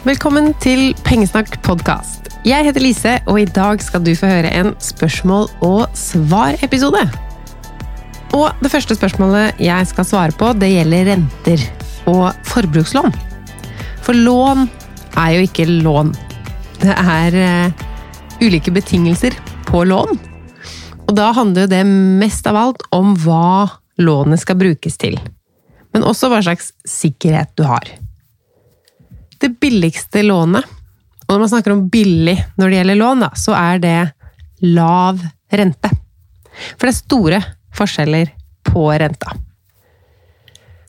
Velkommen til Pengesnakk podkast. Jeg heter Lise, og i dag skal du få høre en spørsmål- og svar-episode. Og det første spørsmålet jeg skal svare på, det gjelder renter og forbrukslån. For lån er jo ikke lån. Det er uh, ulike betingelser på lån. Og da handler jo det mest av alt om hva lånet skal brukes til. Men også hva slags sikkerhet du har. Det billigste lånet, og når man snakker om billig når det gjelder lån, da, så er det lav rente. For det er store forskjeller på renta.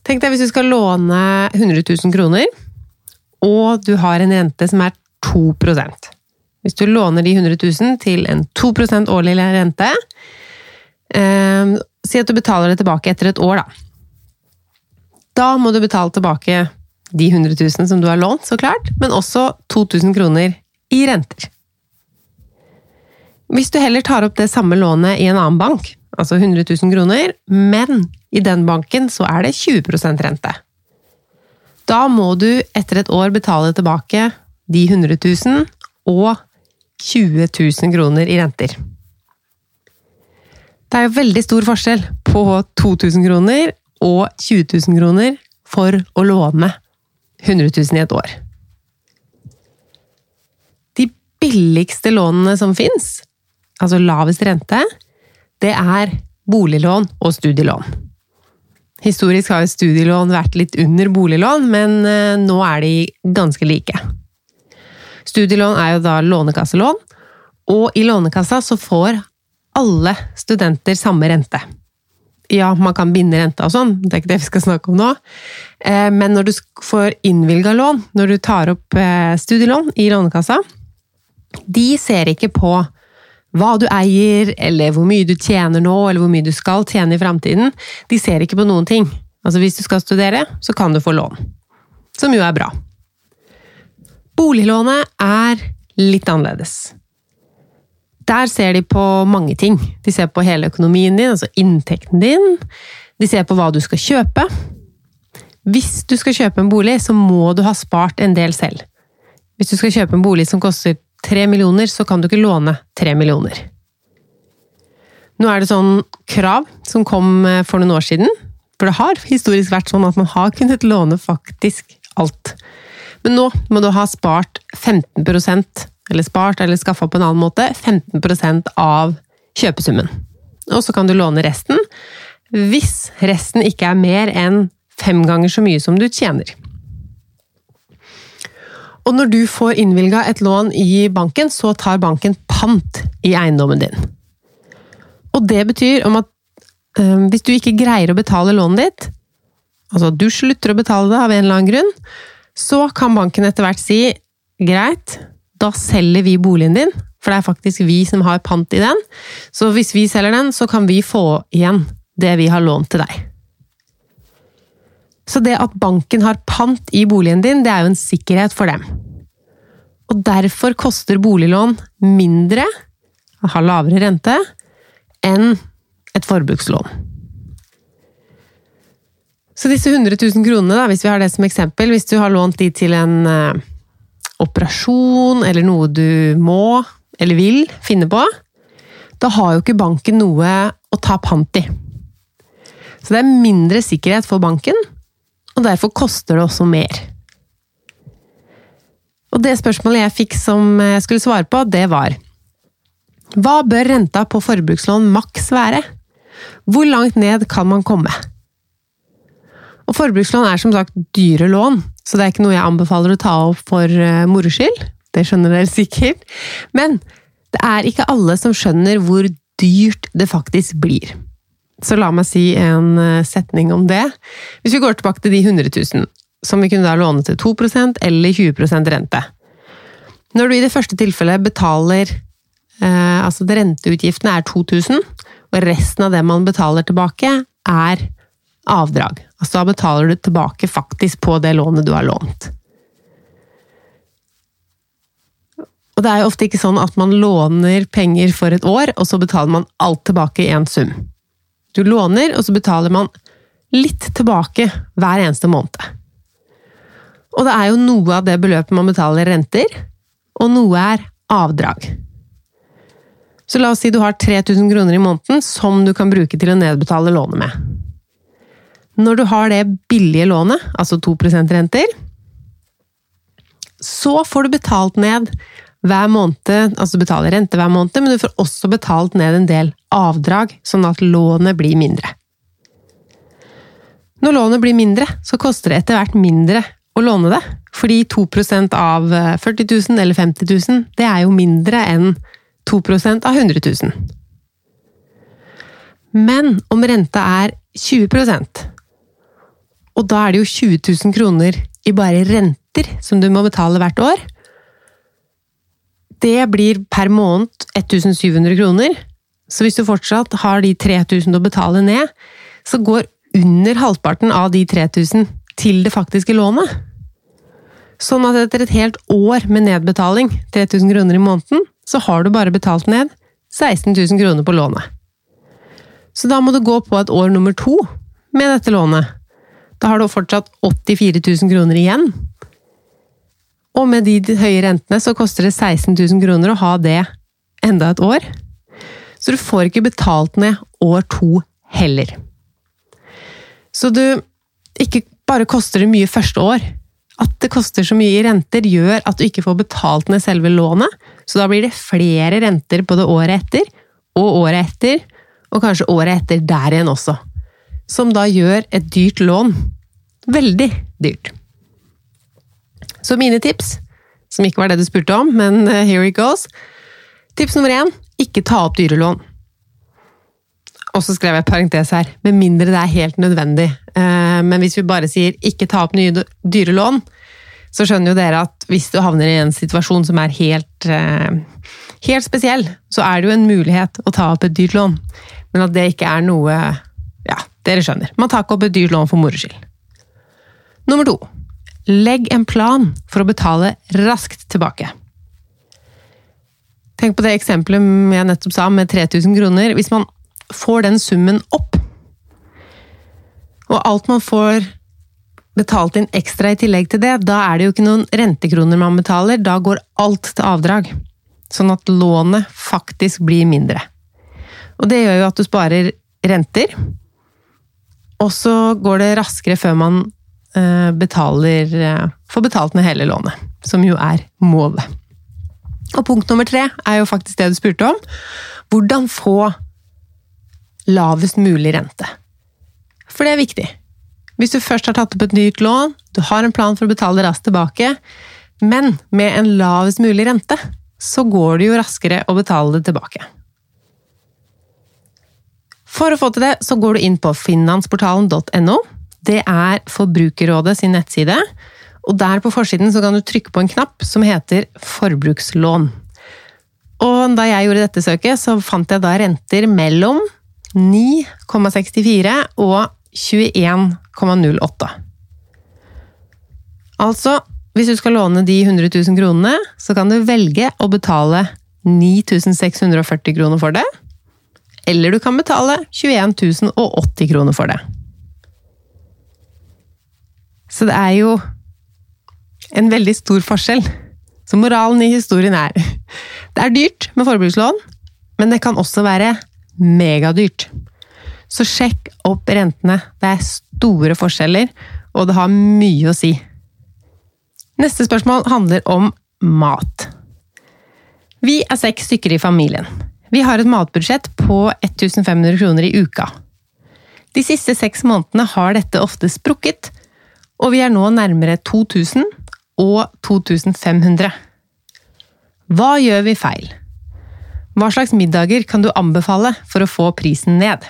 Tenk deg hvis du skal låne 100 000 kroner, og du har en rente som er 2% Hvis du låner de 100 000 til en 2% årlig rente, eh, si at du betaler det tilbake etter et år, da. Da må du betale tilbake de 100 000 som du har lånt, så klart, men også 2000 kroner i renter. Hvis du heller tar opp det samme lånet i en annen bank, altså 100 000 kroner, men i den banken så er det 20% rente. Da må du etter et år betale tilbake de 100 000 og 20 000 kroner i renter. Det er jo veldig stor forskjell på 2000 kroner og 20 000 kroner for å låne 100 000 i et år. De billigste lånene som fins, altså lavest rente, det er boliglån og studielån. Historisk har studielån vært litt under boliglån, men eh, nå er de ganske like. Studielån er jo da lånekasselån, og i Lånekassa så får alle studenter samme rente ja, man kan binde renta og sånn, det er ikke det vi skal snakke om nå. Eh, men når du får innvilga lån, når du tar opp eh, studielån i Lånekassa, de ser ikke på hva du eier, eller hvor mye du tjener nå, eller hvor mye du skal tjene i framtiden. De ser ikke på noen ting. Altså hvis du skal studere, så kan du få lån. Som jo er bra. Boliglånet er litt annerledes. Der ser de på mange ting. De ser på hele økonomien din, altså inntekten din. De ser på hva du skal kjøpe. Hvis du skal kjøpe en bolig, så må du ha spart en del selv. Hvis du skal kjøpe en bolig som koster tre millioner, så kan du ikke låne tre millioner. Nå er det sånn krav som kom eh, for noen år siden. For det har historisk vært sånn at man har kunnet låne faktisk alt. Men nå må du ha spart 15 eller spart eller skaffa på en annen måte, 15% av kjøpesummen. Og så kan du låne resten, hvis resten ikke er mer enn fem ganger så mye som du tjener. Og når du får innvilga et lån i banken, så tar banken pant i eiendommen din. Og det betyr om at øh, hvis du ikke greier å betale lånet ditt, altså du slutter å betale det av en eller annen grunn, så kan banken etter hvert si greit, da selger vi boligen din, for det er faktisk vi som har pant i den. Så hvis vi selger den, så kan vi få igjen det vi har lånt til deg. Så det at banken har pant i boligen din, det er jo en sikkerhet for dem. Og derfor koster boliglån mindre, har lavere rente, enn et forbrukslån. Så disse 100 000 kronene, da, hvis vi har det som eksempel, hvis du har lånt de til en eh, operasjon eller noe du må eller vil finne på, da har jo ikke banken noe å ta pant i. Så det er mindre sikkerhet for banken, og derfor koster det også mer. Og det spørsmålet jeg fikk som jeg skulle svare på, det var Hva bør renta på forbrukslån maks være? Hvor langt ned kan man komme? Og forbrukslån er som sagt dyre lån, så det er ikke noe jeg anbefaler å ta opp for uh, moro skyld. Det skjønner dere sikkert. Men det er ikke alle som skjønner hvor dyrt det faktisk blir. Så la meg si en uh, setning om det. Hvis vi går tilbake til de 100 000, som vi kunne da låne til 2% eller 20% rente. Når du i det første tilfellet betaler eh, Altså renteutgiftene er 2000, og resten av det man betaler tilbake, er avdrag. Altså da betaler du tilbake faktisk på det lånet du har lånt. Og det er jo ofte ikke sånn at man låner penger for et år, og så betaler man alt tilbake i én sum. Du låner, og så betaler man litt tilbake hver eneste måned. Og det er jo noe av det beløpet man betaler renter, og noe er avdrag. Så la oss si du har 3000 kroner i måneden som du kan bruke til å nedbetale lånet med. Når du har det billige lånet, altså 2% renter, så får du betalt ned hver måned, altså du rente hver måned, men du får også betalt ned en del avdrag, sånn at lånet blir mindre. Når lånet blir mindre, så koster det etter hvert mindre å låne det, fordi 2 av 40 000 eller 50 000, det er jo mindre enn 2 av 100 000. Men om renta er 20 og da er det jo 20 000 kroner i bare renter som du må betale hvert år, det blir per måned 1700 kroner. Så hvis du fortsatt har de 3000 å betale ned, så går under halvparten av de 3000 til det faktiske lånet. Sånn at etter et helt år med nedbetaling, 3000 kroner i måneden, så har du bare betalt ned 16 000 kroner på lånet. Så da må du gå på et år nummer to med dette lånet. Da har du fortsatt 84 000 kroner igjen og med de høye rentene så koster det 16 000 kroner å ha det enda et år. Så du får ikke betalt ned år to heller. Så du Ikke bare koster det mye første år. At det koster så mye i renter, gjør at du ikke får betalt ned selve lånet. Så da blir det flere renter både året etter, og året etter, og kanskje året etter der igjen også. Som da gjør et dyrt lån veldig dyrt. Så mine tips, som ikke var det du spurte om, men uh, here it goes. Tips nummer én ikke ta opp dyrelån. Og så skrev jeg parentes her, med mindre det er helt nødvendig. Uh, men hvis vi bare sier ikke ta opp nye dyrelån, så skjønner jo dere at hvis du havner i en situasjon som er helt, uh, helt spesiell, så er det jo en mulighet å ta opp et dyrt lån. Men at det ikke er noe dere skjønner. Man tar ikke opp et dyrt lån for moro skyld. Nummer to Legg en plan for å betale raskt tilbake. Tenk på det eksempelet jeg nettopp sa, med 3000 kroner. Hvis man får den summen opp, og alt man får betalt inn ekstra i tillegg til det, da er det jo ikke noen rentekroner man betaler, da går alt til avdrag. Sånn at lånet faktisk blir mindre. Og det gjør jo at du sparer renter, og så går det raskere før man Eh, betaler eh, Får betalt ned hele lånet, som jo er målet. Og punkt nummer tre er jo faktisk det du spurte om. Hvordan få lavest mulig rente. For det er viktig. Hvis du først har tatt opp et nytt lån, du har en plan for å betale raskt tilbake, men med en lavest mulig rente, så går det jo raskere å betale det tilbake. For å få til det, så går du inn på finansportalen.no det er Forbrukerrådet sin nettside. Og der på forsiden så kan du trykke på en knapp som heter forbrukslån. Og da jeg gjorde dette søket, så fant jeg da renter mellom 9,64 og 21,08. Altså, hvis du skal låne de 100 000 kronene, så kan du velge å betale 9640 kroner for det. Eller du kan betale 21 080 kroner for det. Så det er jo en veldig stor forskjell. Så moralen i historien er det er dyrt med forbrukslån, men det kan også være megadyrt. Så sjekk opp rentene. Det er store forskjeller, og det har mye å si. Neste spørsmål handler om mat. Vi er seks stykker i familien. Vi har et matbudsjett på 1500 kroner i uka. De siste seks månedene har dette ofte sprukket, og vi er nå nærmere 2000 og 2500. Hva gjør vi feil? Hva slags middager kan du anbefale for å få prisen ned?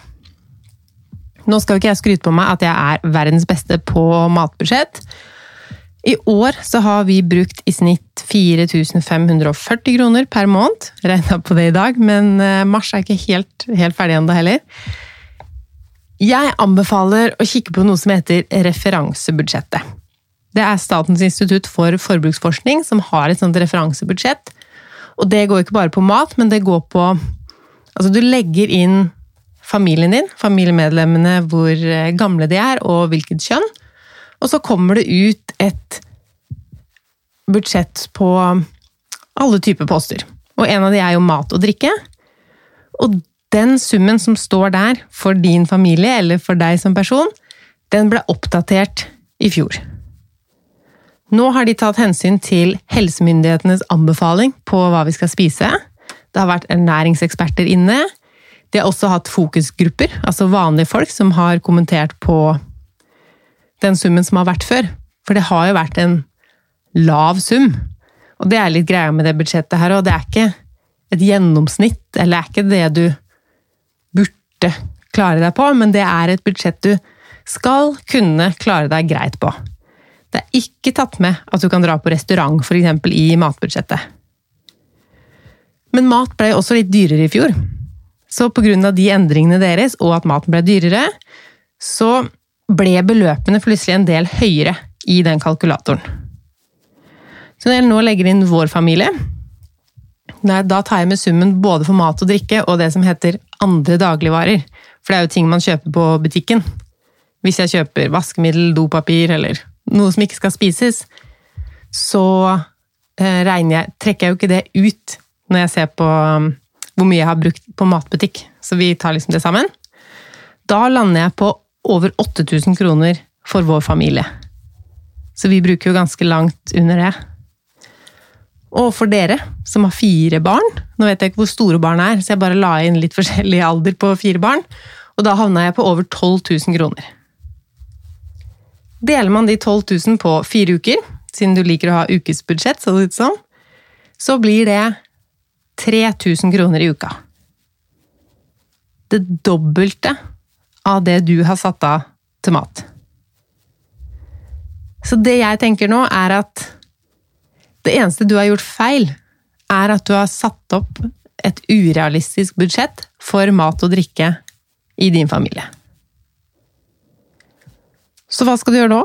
Nå skal jo ikke jeg skryte på meg at jeg er verdens beste på matbudsjett. I år så har vi brukt i snitt 4540 kroner per måned. Regna på det i dag, men eh, mars er ikke helt, helt ferdig ennå heller. Jeg anbefaler å kikke på noe som heter referansebudsjettet. Det er Statens institutt for forbruksforskning som har et sånt referansebudsjett. Og det går ikke bare på mat, men det går på Altså, du legger inn familien din, familiemedlemmene, hvor eh, gamle de er, og hvilket kjønn. Og så kommer det ut et budsjett på alle typer poster. Og en av de er jo mat og drikke. Og den summen som står der for din familie eller for deg som person, den ble oppdatert i fjor. Nå har de tatt hensyn til helsemyndighetenes anbefaling på hva vi skal spise. Det har vært ernæringseksperter inne. De har også hatt fokusgrupper, altså vanlige folk som har kommentert på den summen som har vært før. For det har jo vært en lav sum. Og det er litt greia med det budsjettet her òg. Det er ikke et gjennomsnitt, eller det er ikke det du burde klare deg på, men det er et budsjett du skal kunne klare deg greit på. Det er ikke tatt med at du kan dra på restaurant, f.eks. i matbudsjettet. Men mat ble også litt dyrere i fjor. Så pga. de endringene deres, og at maten ble dyrere, så ble beløpene plutselig en del høyere i den kalkulatoren. Så når jeg nå legger inn vår familie, da tar jeg med summen både for mat og drikke og det som heter andre dagligvarer. For det er jo ting man kjøper på butikken. Hvis jeg kjøper vaskemiddel, dopapir eller noe som ikke skal spises, så eh, jeg, trekker jeg jo ikke det ut når jeg ser på um, hvor mye jeg har brukt på matbutikk. Så vi tar liksom det sammen. Da lander jeg på over 8000 kroner for vår familie. Så vi bruker jo ganske langt under det. Og for dere som har fire barn Nå vet jeg ikke hvor store barn er, så jeg bare la inn litt forskjellig alder på fire barn. Og da havna jeg på over 12 000 kroner. Deler man de 12 000 på fire uker, siden du liker å ha ukesbudsjett, så, det sånn, så blir det 3000 kroner i uka. Det dobbelte av det du har satt av til mat. Så det jeg tenker nå, er at det eneste du har gjort feil, er at du har satt opp et urealistisk budsjett for mat og drikke i din familie. Så hva skal du gjøre nå?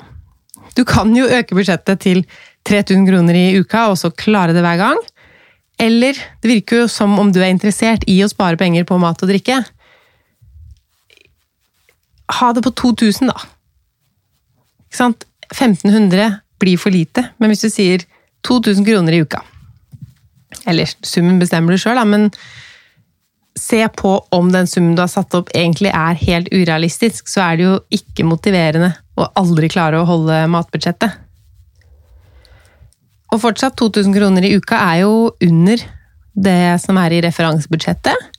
Du kan jo øke budsjettet til 3000 kroner i uka, og så klare det hver gang. Eller det virker jo som om du er interessert i å spare penger på mat og drikke. Ha det på 2000, da. Ikke sant? 1500 blir for lite, men hvis du sier 2000 kroner i uka Eller summen bestemmer du sjøl, men se på om den summen du har satt opp egentlig er helt urealistisk, så er det jo ikke motiverende å aldri klare å holde matbudsjettet. Og fortsatt 2000 kroner i uka er jo under det som er i referansebudsjettet.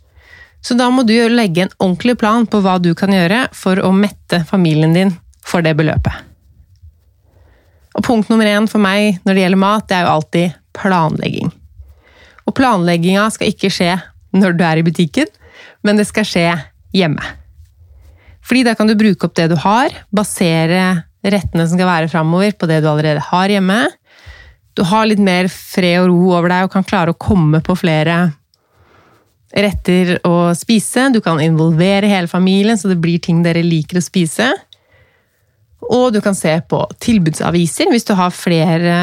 Så da må du legge en ordentlig plan på hva du kan gjøre for å mette familien din for det beløpet. Og punkt nummer én for meg når det gjelder mat, det er jo alltid planlegging. Og planlegginga skal ikke skje når du er i butikken, men det skal skje hjemme. Fordi da kan du bruke opp det du har, basere rettene som skal være framover, på det du allerede har hjemme. Du har litt mer fred og ro over deg og kan klare å komme på flere retter å spise. Du kan involvere hele familien, så det blir ting dere liker å spise. Og du kan se på tilbudsaviser hvis du har flere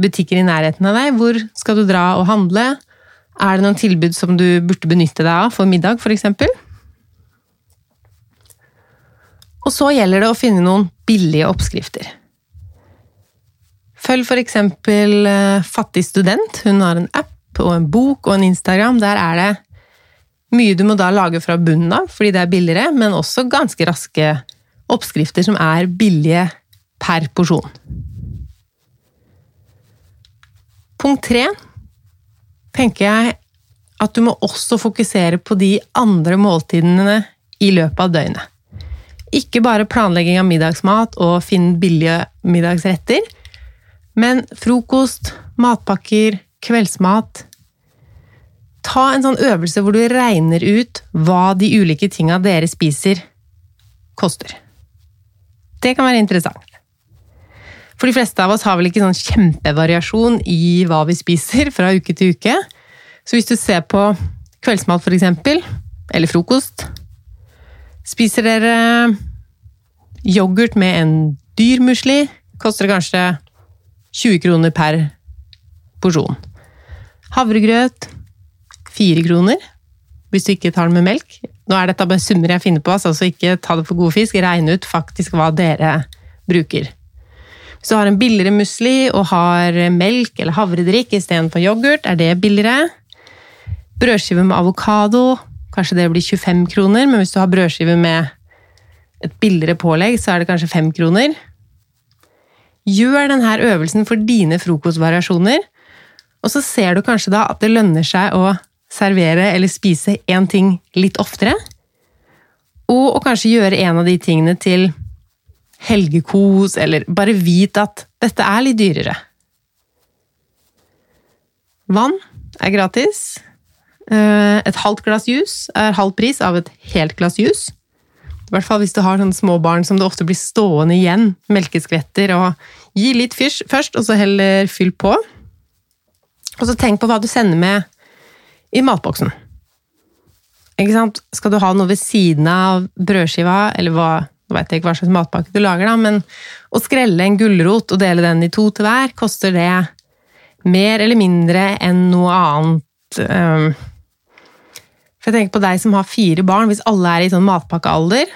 butikker i nærheten av deg. Hvor skal du dra og handle? Er det noen tilbud som du burde benytte deg av for middag, f.eks.? Og så gjelder det å finne noen billige oppskrifter. Følg f.eks. Eh, Fattig student. Hun har en app og en bok og en Instagram. Der er det mye du må da lage fra bunnen av, fordi det er billigere, men også ganske raske oppskrifter som er billige per porsjon. Punkt tre tenker jeg at du må også fokusere på de andre måltidene i løpet av døgnet. Ikke bare planlegging av middagsmat og finn billige middagsretter, men frokost, matpakker, kveldsmat Ta en sånn øvelse hvor du regner ut hva de ulike tinga dere spiser, koster. Det kan være interessant. For de fleste av oss har vel ikke sånn kjempevariasjon i hva vi spiser fra uke til uke. Så hvis du ser på kveldsmat, eksempel, eller frokost Spiser dere yoghurt med en dyr musli, koster det kanskje 20 kroner per porsjon. Havregrøt fire kroner hvis du ikke tar den med melk. Nå er dette bare summer jeg finner på, altså ikke ta det for god fisk. Regne ut faktisk hva dere bruker. Hvis du har en billigere musli og har melk eller havredrikk istedenfor yoghurt, er det billigere. Brødskive med avokado, kanskje det blir 25 kroner, men hvis du har brødskive med et billigere pålegg, så er det kanskje 5 kroner. Gjør denne øvelsen for dine frokostvariasjoner, og så ser du kanskje da at det lønner seg å servere eller spise én ting litt oftere. Og å kanskje gjøre en av de tingene til helgekos, eller bare vit at dette er litt dyrere. Vann er gratis. Eh, et halvt glass juice er halv pris av et helt glass juice. I hvert fall hvis du har sånne små barn som det ofte blir stående igjen, melkeskvetter, og gi litt fysj først, og så heller fyll på. Og så tenk på hva du sender med i matboksen. Ikke sant? Skal du ha noe ved siden av brødskiva, eller hva nå jeg ikke hva slags matpakke du lager, da, men å skrelle en gulrot og dele den i to til hver, koster det mer eller mindre enn noe annet um, For jeg tenker på deg som har fire barn, hvis alle er i sånn matpakkealder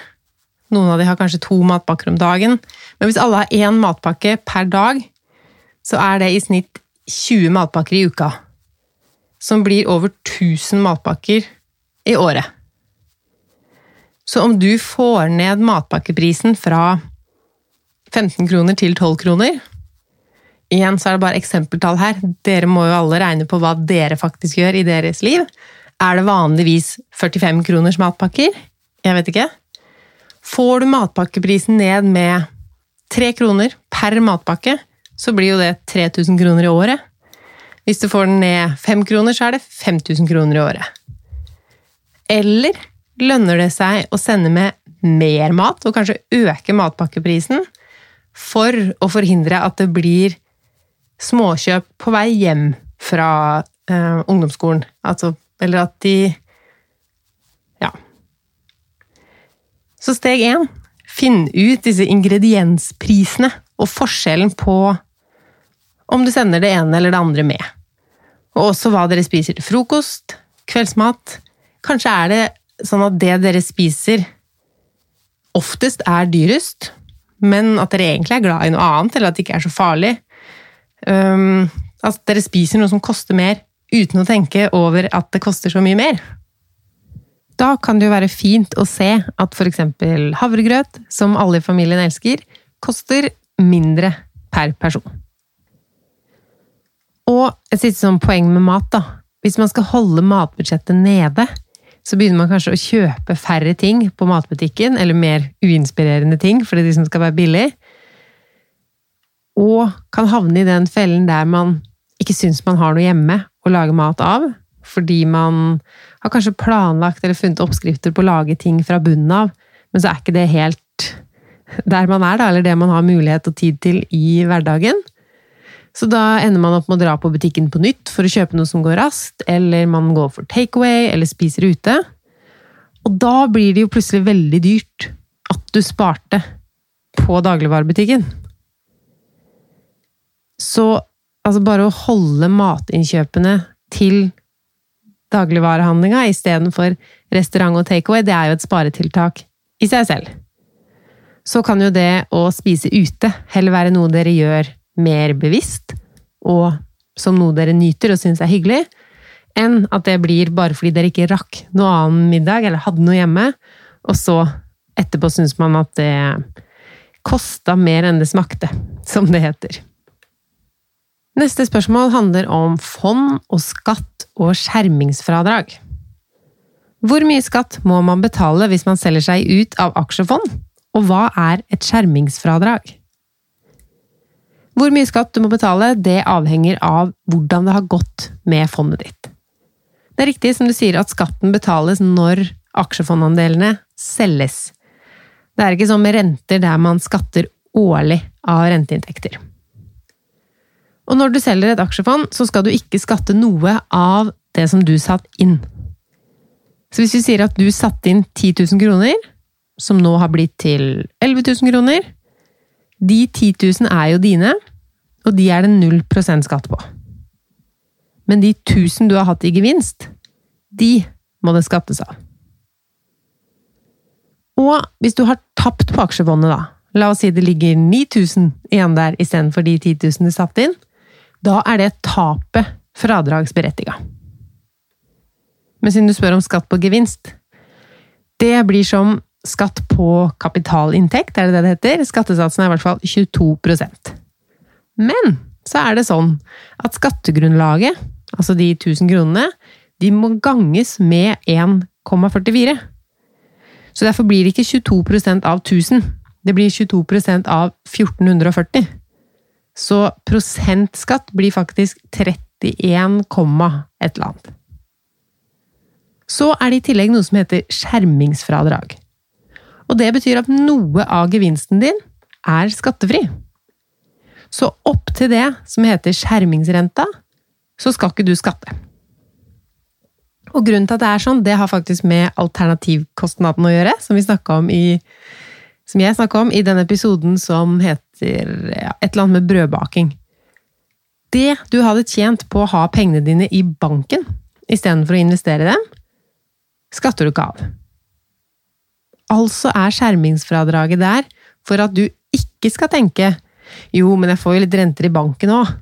Noen av de har kanskje to matpakker om dagen, men hvis alle har én matpakke per dag, så er det i snitt 20 matpakker i uka. Som blir over 1000 matpakker i året. Så om du får ned matpakkeprisen fra 15 kroner til 12 kroner Igjen så er det bare eksempeltall her. Dere må jo alle regne på hva dere faktisk gjør i deres liv. Er det vanligvis 45 kroners matpakker? Jeg vet ikke. Får du matpakkeprisen ned med 3 kroner per matpakke, så blir jo det 3000 kroner i året. Hvis du får den ned fem kroner, så er det 5000 kroner i året. Eller lønner det seg å sende med mer mat, og kanskje øke matpakkeprisen, for å forhindre at det blir småkjøp på vei hjem fra eh, ungdomsskolen. Altså, eller at de Ja. Så steg én finn ut disse ingrediensprisene og forskjellen på om du sender det ene eller det andre med. Og også hva dere spiser til frokost, kveldsmat. Kanskje er det sånn at det dere spiser, oftest er dyrest, men at dere egentlig er glad i noe annet, eller at det ikke er så farlig. Um, at dere spiser noe som koster mer, uten å tenke over at det koster så mye mer. Da kan det jo være fint å se at f.eks. havregrøt, som alle i familien elsker, koster mindre per person. Og et siste sånn poeng med mat, da. Hvis man skal holde matbudsjettet nede, så begynner man kanskje å kjøpe færre ting på matbutikken, eller mer uinspirerende ting, for det er de som skal være billig. Og kan havne i den fellen der man ikke syns man har noe hjemme å lage mat av, fordi man har kanskje planlagt eller funnet oppskrifter på å lage ting fra bunnen av, men så er ikke det helt der man er, da, eller det man har mulighet og tid til i hverdagen. Så da ender man opp med å dra på butikken på nytt for å kjøpe noe som går raskt, eller man går for takeaway eller spiser ute. Og da blir det jo plutselig veldig dyrt at du sparte på dagligvarebutikken. Så altså bare å holde matinnkjøpene til dagligvarehandlinga istedenfor restaurant og takeaway, det er jo et sparetiltak i seg selv. Så kan jo det å spise ute heller være noe dere gjør mer bevisst, og som noe dere nyter og syns er hyggelig, enn at det blir bare fordi dere ikke rakk noe annen middag eller hadde noe hjemme, og så etterpå syns man at det kosta mer enn det smakte, som det heter. Neste spørsmål handler om fond og skatt og skjermingsfradrag. Hvor mye skatt må man betale hvis man selger seg ut av aksjefond, og hva er et skjermingsfradrag? Hvor mye skatt du må betale, det avhenger av hvordan det har gått med fondet ditt. Det er riktig som du sier at skatten betales når aksjefondandelene selges. Det er ikke som med renter der man skatter årlig av renteinntekter. Og når du selger et aksjefond, så skal du ikke skatte noe av det som du satt inn. Så hvis vi sier at du satte inn 10 000 kroner, som nå har blitt til 11 000 kroner, de 10 000 er jo dine, og de er det null prosent skatt på. Men de 1000 du har hatt i gevinst, de må det skattes av. Og hvis du har tapt på aksjefondet, da, la oss si det ligger 9000 igjen der istedenfor de 10 000 du satte inn, da er det tapet fradragsberettiga. Men siden du spør om skatt på gevinst, det blir som skatt på kapitalinntekt, er det det det heter? Skattesatsen er i hvert fall 22% Men så er det sånn at skattegrunnlaget, altså de 1000 kronene, de må ganges med 1,44. Så derfor blir det ikke 22% av 1000. Det blir 22% av 1440. Så prosentskatt blir faktisk 31, et eller annet. Så er det i tillegg noe som heter skjermingsfradrag. Og det betyr at noe av gevinsten din er skattefri. Så opp til det som heter skjermingsrenta, så skal ikke du skatte. Og grunnen til at det er sånn, det har faktisk med alternativkostnaden å gjøre, som, i, som jeg snakka om i den episoden som heter ja, et eller annet med brødbaking. Det du hadde tjent på å ha pengene dine i banken istedenfor å investere dem, skatter du ikke av. Altså er skjermingsfradraget der for at du ikke skal tenke jo, men jeg får jo litt renter i banken òg.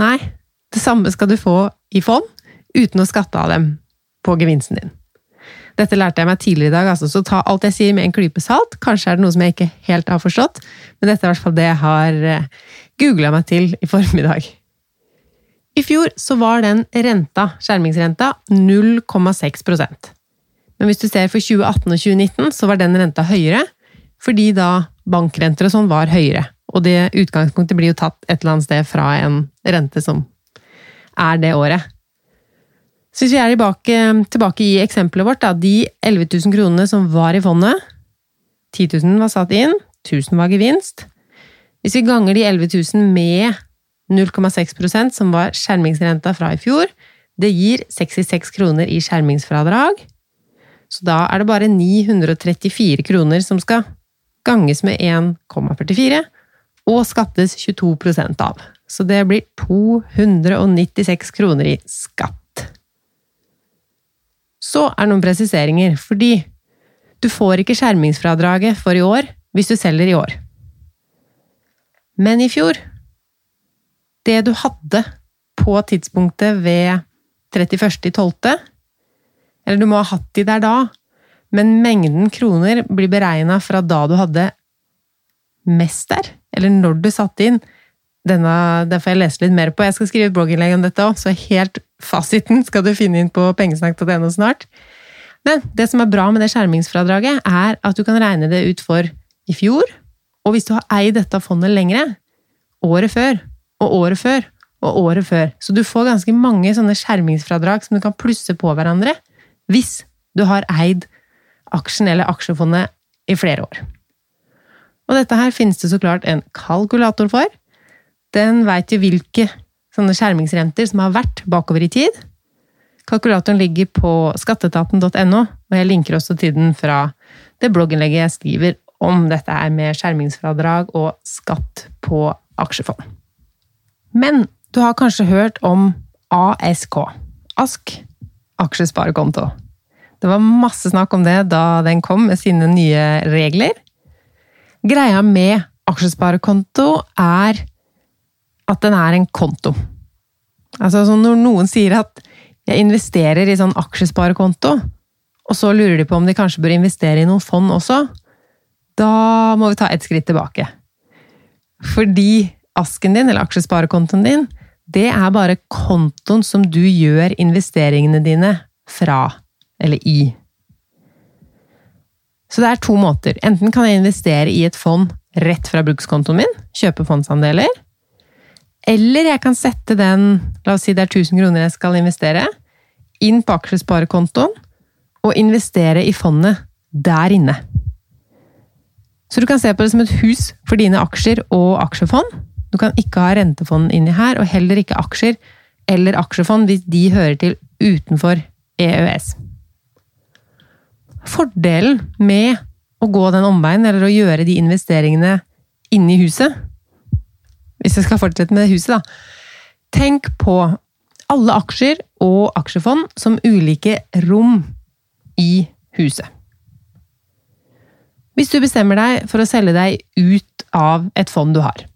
Nei, det samme skal du få i fond, uten å skatte av dem på gevinsten din. Dette lærte jeg meg tidligere i dag, altså, så ta alt jeg sier med en klype salt. Kanskje er det noe som jeg ikke helt har forstått, men dette er i hvert fall det jeg har eh, googla meg til i formiddag. I fjor så var den renta, skjermingsrenta, 0,6 Men hvis du ser for 2018 og 2019, så var den renta høyere, fordi da bankrenter og sånn var høyere. Og det utgangspunktet blir jo tatt et eller annet sted fra en rente som er det året. Så hvis vi er tilbake, tilbake i eksempelet vårt, da, de 11 000 kronene som var i fondet 10 000 var satt inn, 1000 var gevinst. Hvis vi ganger de 11 000 med 0,6% som var skjermingsrenta fra i fjor, det gir 66 kroner i skjermingsfradrag. Så da er det bare 934 kroner som skal ganges med 1,44 og skattes 22% av. Så det blir 296 kroner i skatt. Så er det noen presiseringer, fordi du får ikke skjermingsfradraget for i år hvis du selger i år. Men i fjor Det du hadde på tidspunktet ved 31.12., eller du må ha hatt de der da, men mengden kroner blir beregna fra da du hadde mest der, eller når du satte inn denne, Det får jeg lese litt mer på. Jeg skal skrive et blogginnlegg om dette òg, så helt fasiten skal du finne inn på pengesnakk.no snart. Men det som er bra med det skjermingsfradraget, er at du kan regne det ut for i fjor, og hvis du har eid dette fondet lengre, året før, og året før, og året før. Så du får ganske mange sånne skjermingsfradrag som du kan plusse på hverandre hvis du har eid aksjen eller aksjefondet i flere år. Og dette her finnes det så klart en kalkulator for, den veit jo hvilke sånne skjermingsrenter som har vært bakover i tid. Kalkulatoren ligger på skatteetaten.no, og jeg linker også til den fra det blogginnlegget jeg skriver om dette her med skjermingsfradrag og skatt på aksjefond. Men du har kanskje hørt om ASK, ASK, aksjesparekonto. Det var masse snakk om det da den kom med sine nye regler. Greia med aksjesparekonto er at den er en konto. Altså når noen sier at jeg investerer i sånn aksjesparekonto, og så lurer de på om de kanskje bør investere i noen fond også, da må vi ta et skritt tilbake. Fordi asken din, eller aksjesparekontoen din, det er bare kontoen som du gjør investeringene dine fra, eller i. Så det er to måter. Enten kan jeg investere i et fond rett fra brukskontoen min, kjøpe fondsandeler, eller jeg kan sette den, la oss si det er 1000 kroner jeg skal investere, inn på aksjesparekontoen og investere i fondet der inne. Så du kan se på det som et hus for dine aksjer og aksjefond. Du kan ikke ha rentefond inni her, og heller ikke aksjer eller aksjefond hvis de hører til utenfor EØS. Fordelen med å gå den omveien, eller å gjøre de investeringene inni huset, hvis jeg skal fortsette med huset, da. Tenk på alle aksjer og aksjefond som ulike rom i huset. Hvis du bestemmer deg for å selge deg ut av et fond du har,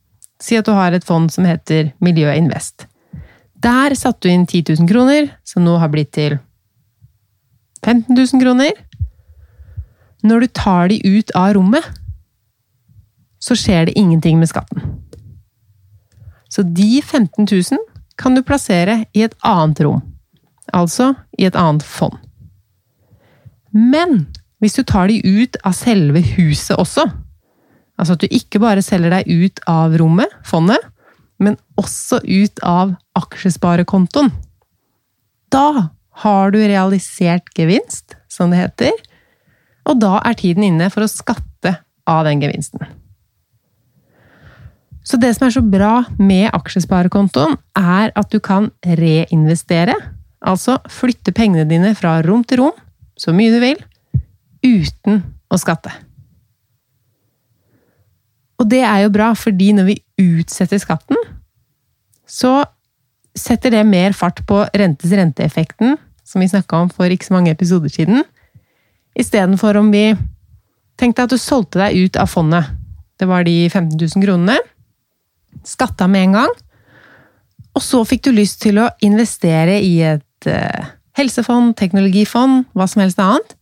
si at du har et fond som heter Miljøinvest. Der satte du inn 10 000 kroner, som nå har blitt til 15 000 kroner. Når du tar de ut av rommet, så skjer det ingenting med skatten. Så de 15 000 kan du plassere i et annet rom, altså i et annet fond. Men hvis du tar de ut av selve huset også, altså at du ikke bare selger deg ut av rommet, fondet, men også ut av aksjesparekontoen, da har du realisert gevinst, som det heter, og da er tiden inne for å skatte av den gevinsten. Så det som er så bra med aksjesparekontoen, er at du kan reinvestere, altså flytte pengene dine fra rom til rom, så mye du vil, uten å skatte. Og det er jo bra, fordi når vi utsetter skatten, så setter det mer fart på rentes renteeffekten, som vi snakka om for ikke så mange episoder siden, istedenfor om vi tenkte at du solgte deg ut av fondet. Det var de 15 000 kronene. Skatta med en gang. Og så fikk du lyst til å investere i et uh, helsefond, teknologifond, hva som helst annet.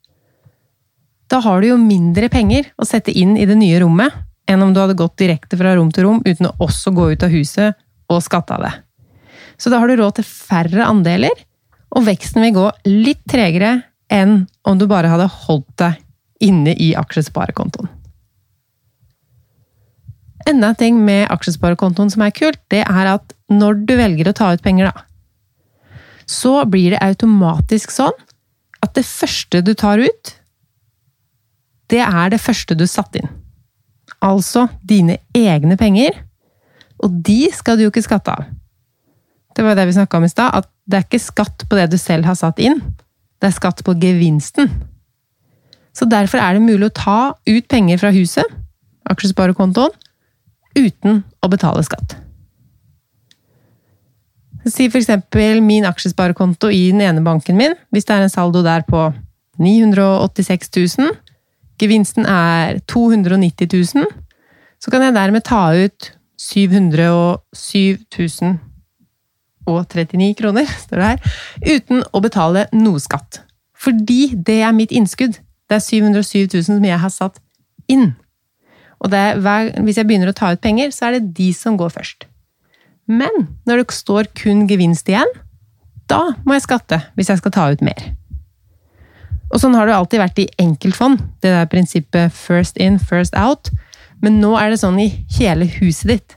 Da har du jo mindre penger å sette inn i det nye rommet enn om du hadde gått direkte fra rom til rom uten å også gå ut av huset og skatte av det. Så da har du råd til færre andeler, og veksten vil gå litt tregere enn om du bare hadde holdt deg inne i aksjesparekontoen. Enda en ting med aksjesparekontoen som er kult, det er at når du velger å ta ut penger, da, så blir det automatisk sånn at det første du tar ut, det er det første du satte inn. Altså dine egne penger, og de skal du jo ikke skatte av. Det var det vi snakka om i stad, at det er ikke skatt på det du selv har satt inn, det er skatt på gevinsten. Så derfor er det mulig å ta ut penger fra huset, aksjesparekontoen, uten å betale skatt. Si eksempel min aksjesparekonto i den ene banken min. Hvis det er en saldo der på 986 000, gevinsten er 290 000, så kan jeg dermed ta ut 707 039 kroner, står det her, uten å betale noe skatt. Fordi det er mitt innskudd. Det er 707 000 som jeg har satt inn. Og er, hvis jeg begynner å ta ut penger, så er det de som går først. Men når det står kun gevinst igjen, da må jeg skatte hvis jeg skal ta ut mer. Og sånn har det alltid vært i enkeltfond, det der prinsippet first in, first out. Men nå er det sånn i hele huset ditt.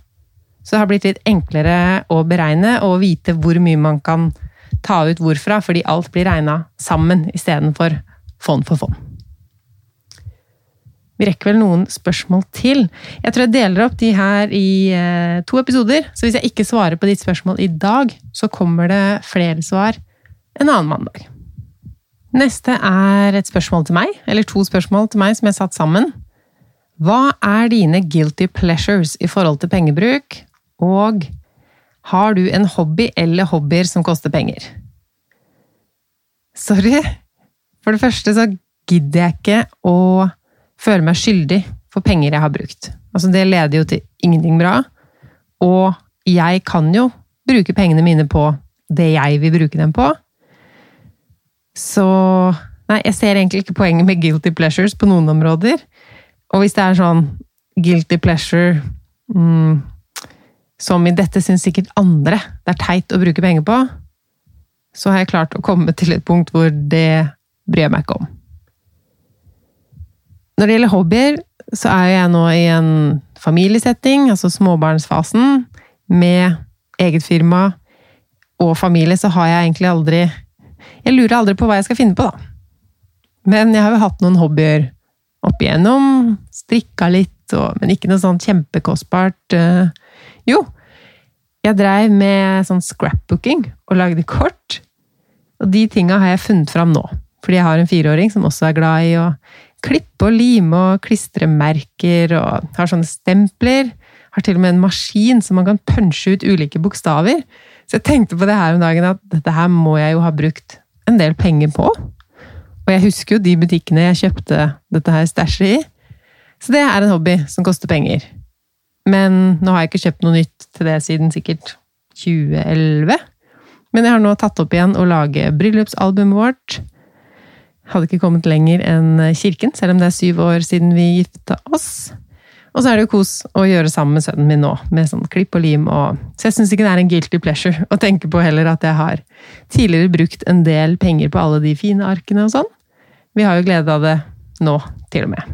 Så det har blitt litt enklere å beregne og vite hvor mye man kan ta ut hvorfra, fordi alt blir regna sammen istedenfor fond for fond. Vi rekker vel noen spørsmål til. Jeg tror jeg deler opp de her i eh, to episoder, så hvis jeg ikke svarer på ditt spørsmål i dag, så kommer det flere svar en annen mandag. Neste er et spørsmål til meg, eller to spørsmål til meg som jeg satt sammen. Hva er dine guilty pleasures i forhold til pengebruk, og har du en hobby eller hobbyer som koster penger? Sorry, for det første så gidder jeg ikke å føle meg skyldig for penger jeg har brukt. Altså, det leder jo til ingenting bra. Og jeg kan jo bruke pengene mine på det jeg vil bruke dem på. Så Nei, jeg ser egentlig ikke poenget med guilty pleasures på noen områder. Og hvis det er sånn guilty pleasure mm, som i dette syns sikkert andre det er teit å bruke penger på, så har jeg klart å komme til et punkt hvor det bryr jeg meg ikke om. Når det gjelder hobbyer, så er jeg nå i en familiesetting, altså småbarnsfasen, med eget firma og familie, så har jeg egentlig aldri Jeg lurer aldri på hva jeg skal finne på, da. Men jeg har jo hatt noen hobbyer opp igjennom. Strikka litt, og, men ikke noe sånn kjempekostbart. Eh, jo, jeg dreiv med sånn scrapbooking og lagde kort. Og de tinga har jeg funnet fram nå. Fordi jeg har en fireåring som også er glad i å klippe og lime og klistremerker og har sånne stempler. Har til og med en maskin som man kan punche ut ulike bokstaver. Så jeg tenkte på det her om dagen at dette her må jeg jo ha brukt en del penger på. Og jeg husker jo de butikkene jeg kjøpte dette her stæsjet i. Så det er en hobby som koster penger. Men nå har jeg ikke kjøpt noe nytt til det siden sikkert 2011. Men jeg har nå tatt opp igjen å lage bryllupsalbumet vårt. Hadde ikke kommet lenger enn kirken, selv om det er syv år siden vi gifta oss. Og så er det jo kos å gjøre sammen med sønnen min nå, med sånn klipp og lim og Så jeg syns ikke det er en guilty pleasure å tenke på heller at jeg har tidligere brukt en del penger på alle de fine arkene og sånn. Vi har jo glede av det nå, til og med.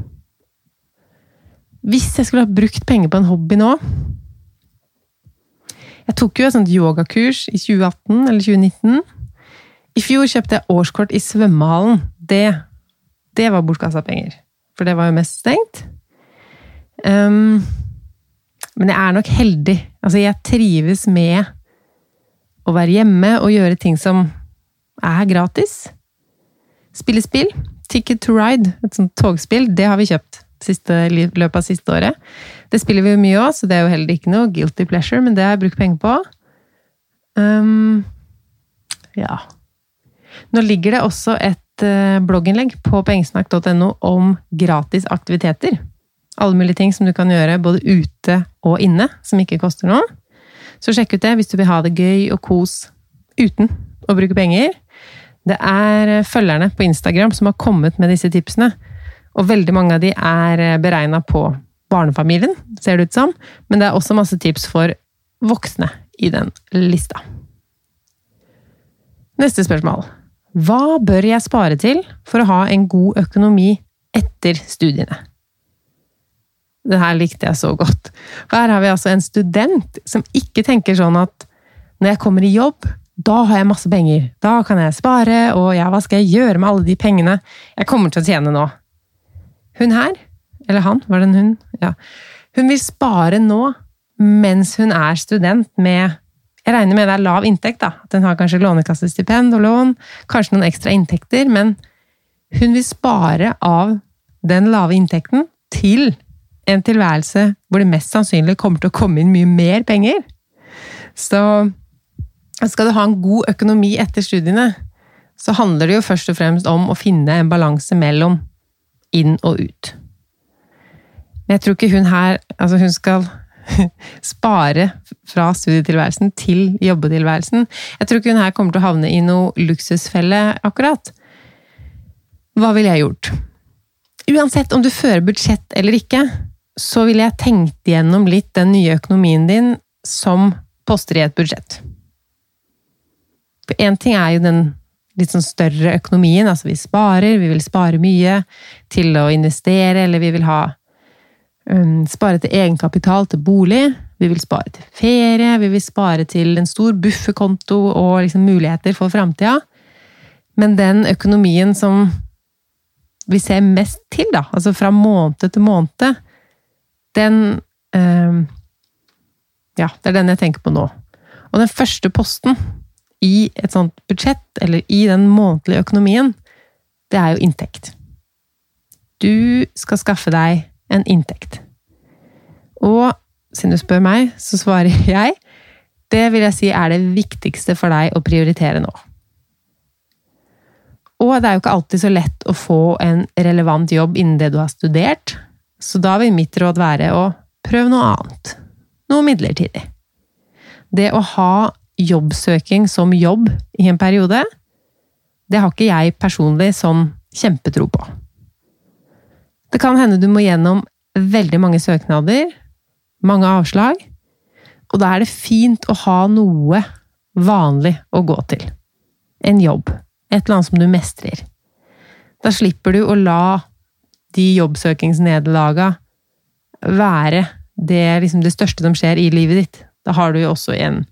Hvis jeg skulle ha brukt penger på en hobby nå Jeg tok jo et sånt yogakurs i 2018 eller 2019. I fjor kjøpte jeg årskort i svømmehallen. Det, det var bortkasta penger. For det var jo mest stengt. Um, men jeg er nok heldig. Altså, jeg trives med å være hjemme og gjøre ting som er gratis. Spille spill. Ticket to Ride, et sånt togspill, det har vi kjøpt siste, løpet av siste året. Det spiller vi jo mye òg, så det er jo heller ikke noe guilty pleasure, men det har jeg brukt penger på. Um, ja. Nå ligger det også et uh, blogginnlegg på pengesnakk.no om gratis aktiviteter. Alle mulige ting som du kan gjøre både ute og inne, som ikke koster noe. Så sjekk ut det hvis du vil ha det gøy og kos uten å bruke penger. Det er følgerne på Instagram som har kommet med disse tipsene. Og veldig mange av de er beregna på barnefamilien, ser det ut som. Men det er også masse tips for voksne i den lista. Neste spørsmål. Hva bør jeg spare til for å ha en god økonomi etter studiene? Det her likte jeg så godt. For her har vi altså en student som ikke tenker sånn at når jeg kommer i jobb, da har jeg masse penger. Da kan jeg spare, og ja, hva skal jeg gjøre med alle de pengene jeg kommer til å tjene nå? Hun her, eller han, var det en hun? Ja. Hun vil spare nå, mens hun er student med Jeg regner med det er lav inntekt, da. At hun har kanskje lånekassestipend og lån, kanskje noen ekstra inntekter, men hun vil spare av den lave inntekten til en tilværelse hvor det mest sannsynlig kommer til å komme inn mye mer penger. Så skal du ha en god økonomi etter studiene, så handler det jo først og fremst om å finne en balanse mellom inn og ut. Men jeg tror ikke hun her Altså, hun skal spare fra studietilværelsen til jobbetilværelsen. Jeg tror ikke hun her kommer til å havne i noe luksusfelle, akkurat. Hva ville jeg gjort? Uansett om du fører budsjett eller ikke, så ville jeg tenkt igjennom litt den nye økonomien din som poster i et budsjett. For én ting er jo den litt sånn større økonomien, altså vi sparer, vi vil spare mye til å investere, eller vi vil ha um, Spare til egenkapital til bolig, vi vil spare til ferie, vi vil spare til en stor bufferkonto og liksom muligheter for framtida. Men den økonomien som vi ser mest til, da, altså fra måned til måned, den eh, Ja, det er den jeg tenker på nå. Og den første posten i et sånt budsjett, eller i den månedlige økonomien, det er jo inntekt. Du skal skaffe deg en inntekt. Og siden du spør meg, så svarer jeg det vil jeg si er det viktigste for deg å prioritere nå. Og det er jo ikke alltid så lett å få en relevant jobb innen det du har studert, så da vil mitt råd være å prøve noe annet. Noe midlertidig. Det å ha jobbsøking som jobb i en periode, det har ikke jeg personlig sånn kjempetro på. Det kan hende du må gjennom veldig mange søknader, mange avslag, og da er det fint å ha noe vanlig å gå til. En jobb. Et eller annet som du mestrer. Da slipper du å la de jobbsøkingsnederlaga være det, liksom det største som skjer i livet ditt. Da har du jo også en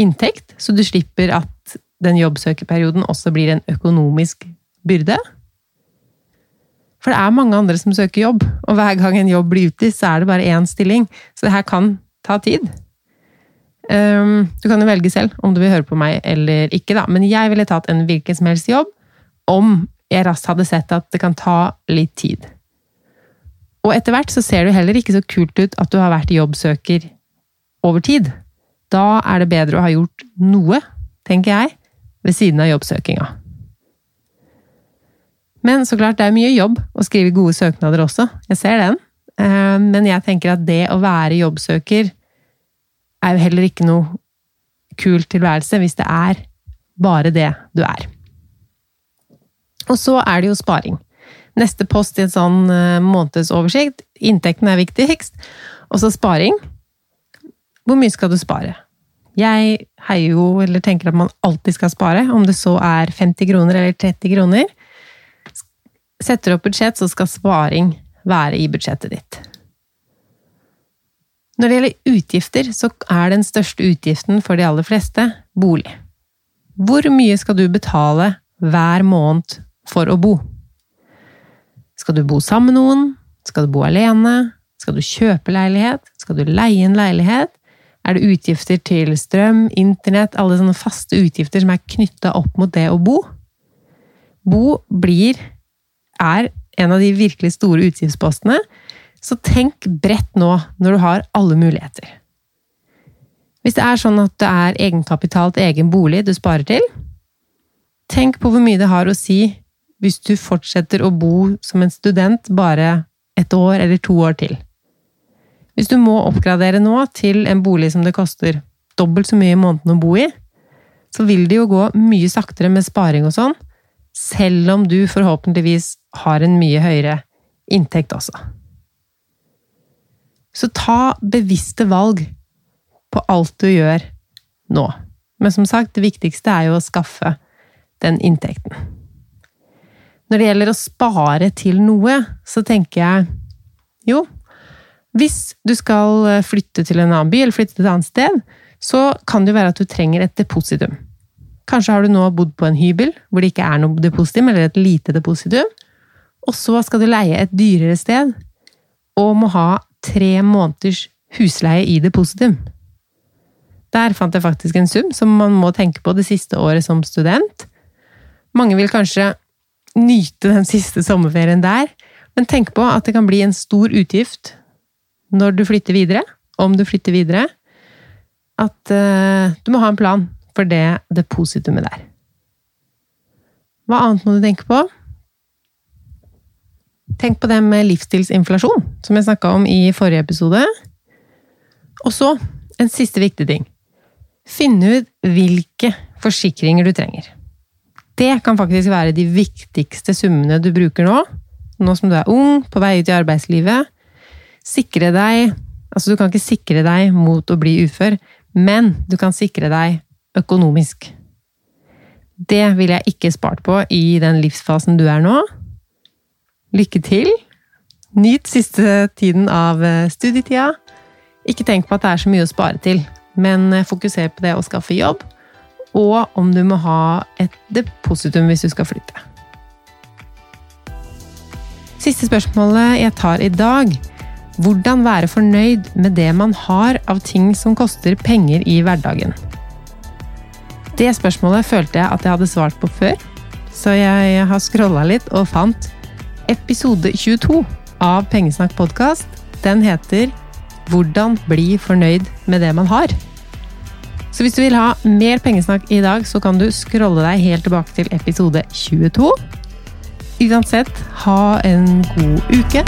inntekt, så du slipper at den jobbsøkerperioden også blir en økonomisk byrde. For det er mange andre som søker jobb, og hver gang en jobb blir utlyst, så er det bare én stilling. Så det her kan ta tid. Um, du kan jo velge selv om du vil høre på meg eller ikke, da. Men jeg ville tatt en hvilken som helst jobb om jeg raskt hadde sett at det kan ta litt tid. Og etter hvert så ser det heller ikke så kult ut at du har vært jobbsøker over tid. Da er det bedre å ha gjort noe, tenker jeg, ved siden av jobbsøkinga. Men så klart, det er mye jobb å skrive gode søknader også. Jeg ser den. Eh, men jeg tenker at det å være jobbsøker er jo heller ikke noe kul tilværelse hvis det er bare det du er. Og så er det jo sparing. Neste post i en sånn eh, månedsoversikt. Inntekten er viktigst. Og så sparing. Hvor mye skal du spare? Jeg heier jo, eller tenker at man alltid skal spare, om det så er 50 kroner eller 30 kroner. Setter du opp budsjett, så skal sparing være i budsjettet ditt. Når det gjelder utgifter, så er den største utgiften for de aller fleste bolig. Hvor mye skal du betale hver måned for å bo? Skal du bo sammen med noen? Skal du bo alene? Skal du kjøpe leilighet? Skal du leie en leilighet? Er det utgifter til strøm, internett, alle sånne faste utgifter som er knytta opp mot det å bo? Bo blir er en av de virkelig store utgiftspostene, så tenk bredt nå når du har alle muligheter. Hvis det er sånn at det er egenkapital til egen bolig du sparer til, tenk på hvor mye det har å si hvis du fortsetter å bo som en student bare et år eller to år til. Hvis du må oppgradere nå til en bolig som det koster dobbelt så mye i måneden å bo i, så vil det jo gå mye saktere med sparing og sånn, selv om du forhåpentligvis har en mye høyere inntekt også. Så ta bevisste valg på alt du gjør nå. Men som sagt, det viktigste er jo å skaffe den inntekten. Når det gjelder å spare til noe, så tenker jeg jo, hvis du skal flytte til en annen by eller flytte til et annet sted, så kan det jo være at du trenger et depositum. Kanskje har du nå bodd på en hybel hvor det ikke er noe depositum, eller et lite depositum, og så skal du leie et dyrere sted, og må ha tre måneders husleie i depositum. Der fant jeg faktisk en sum som man må tenke på det siste året som student. Mange vil kanskje nyte den siste sommerferien der, men tenk på at det kan bli en stor utgift når du flytter videre, om du flytter videre. At uh, du må ha en plan for det depositumet der. Hva annet må du tenke på? Tenk på det med livsstilsinflasjon, som jeg snakka om i forrige episode. Og så, en siste viktig ting. Finn ut hvilke forsikringer du trenger. Det kan faktisk være de viktigste summene du bruker nå, nå som du er ung, på vei ut i arbeidslivet. Sikre deg Altså, du kan ikke sikre deg mot å bli ufør, men du kan sikre deg økonomisk. Det ville jeg ikke spart på i den livsfasen du er nå. Lykke til! Nyt siste tiden av eh, studietida. Ikke tenk på at det er så mye å spare til, men eh, fokuser på det å skaffe jobb, og om du må ha et depositum hvis du skal flytte. Siste spørsmålet jeg tar i dag. Hvordan være fornøyd med det man har av ting som koster penger i hverdagen? Det spørsmålet følte jeg at jeg hadde svart på før, så jeg har scrolla litt og fant episode 22 av Pengesnakk podkast. Den heter 'Hvordan bli fornøyd med det man har'. Så hvis du vil ha mer pengesnakk i dag, så kan du scrolle deg helt tilbake til episode 22. Uansett, ha en god uke.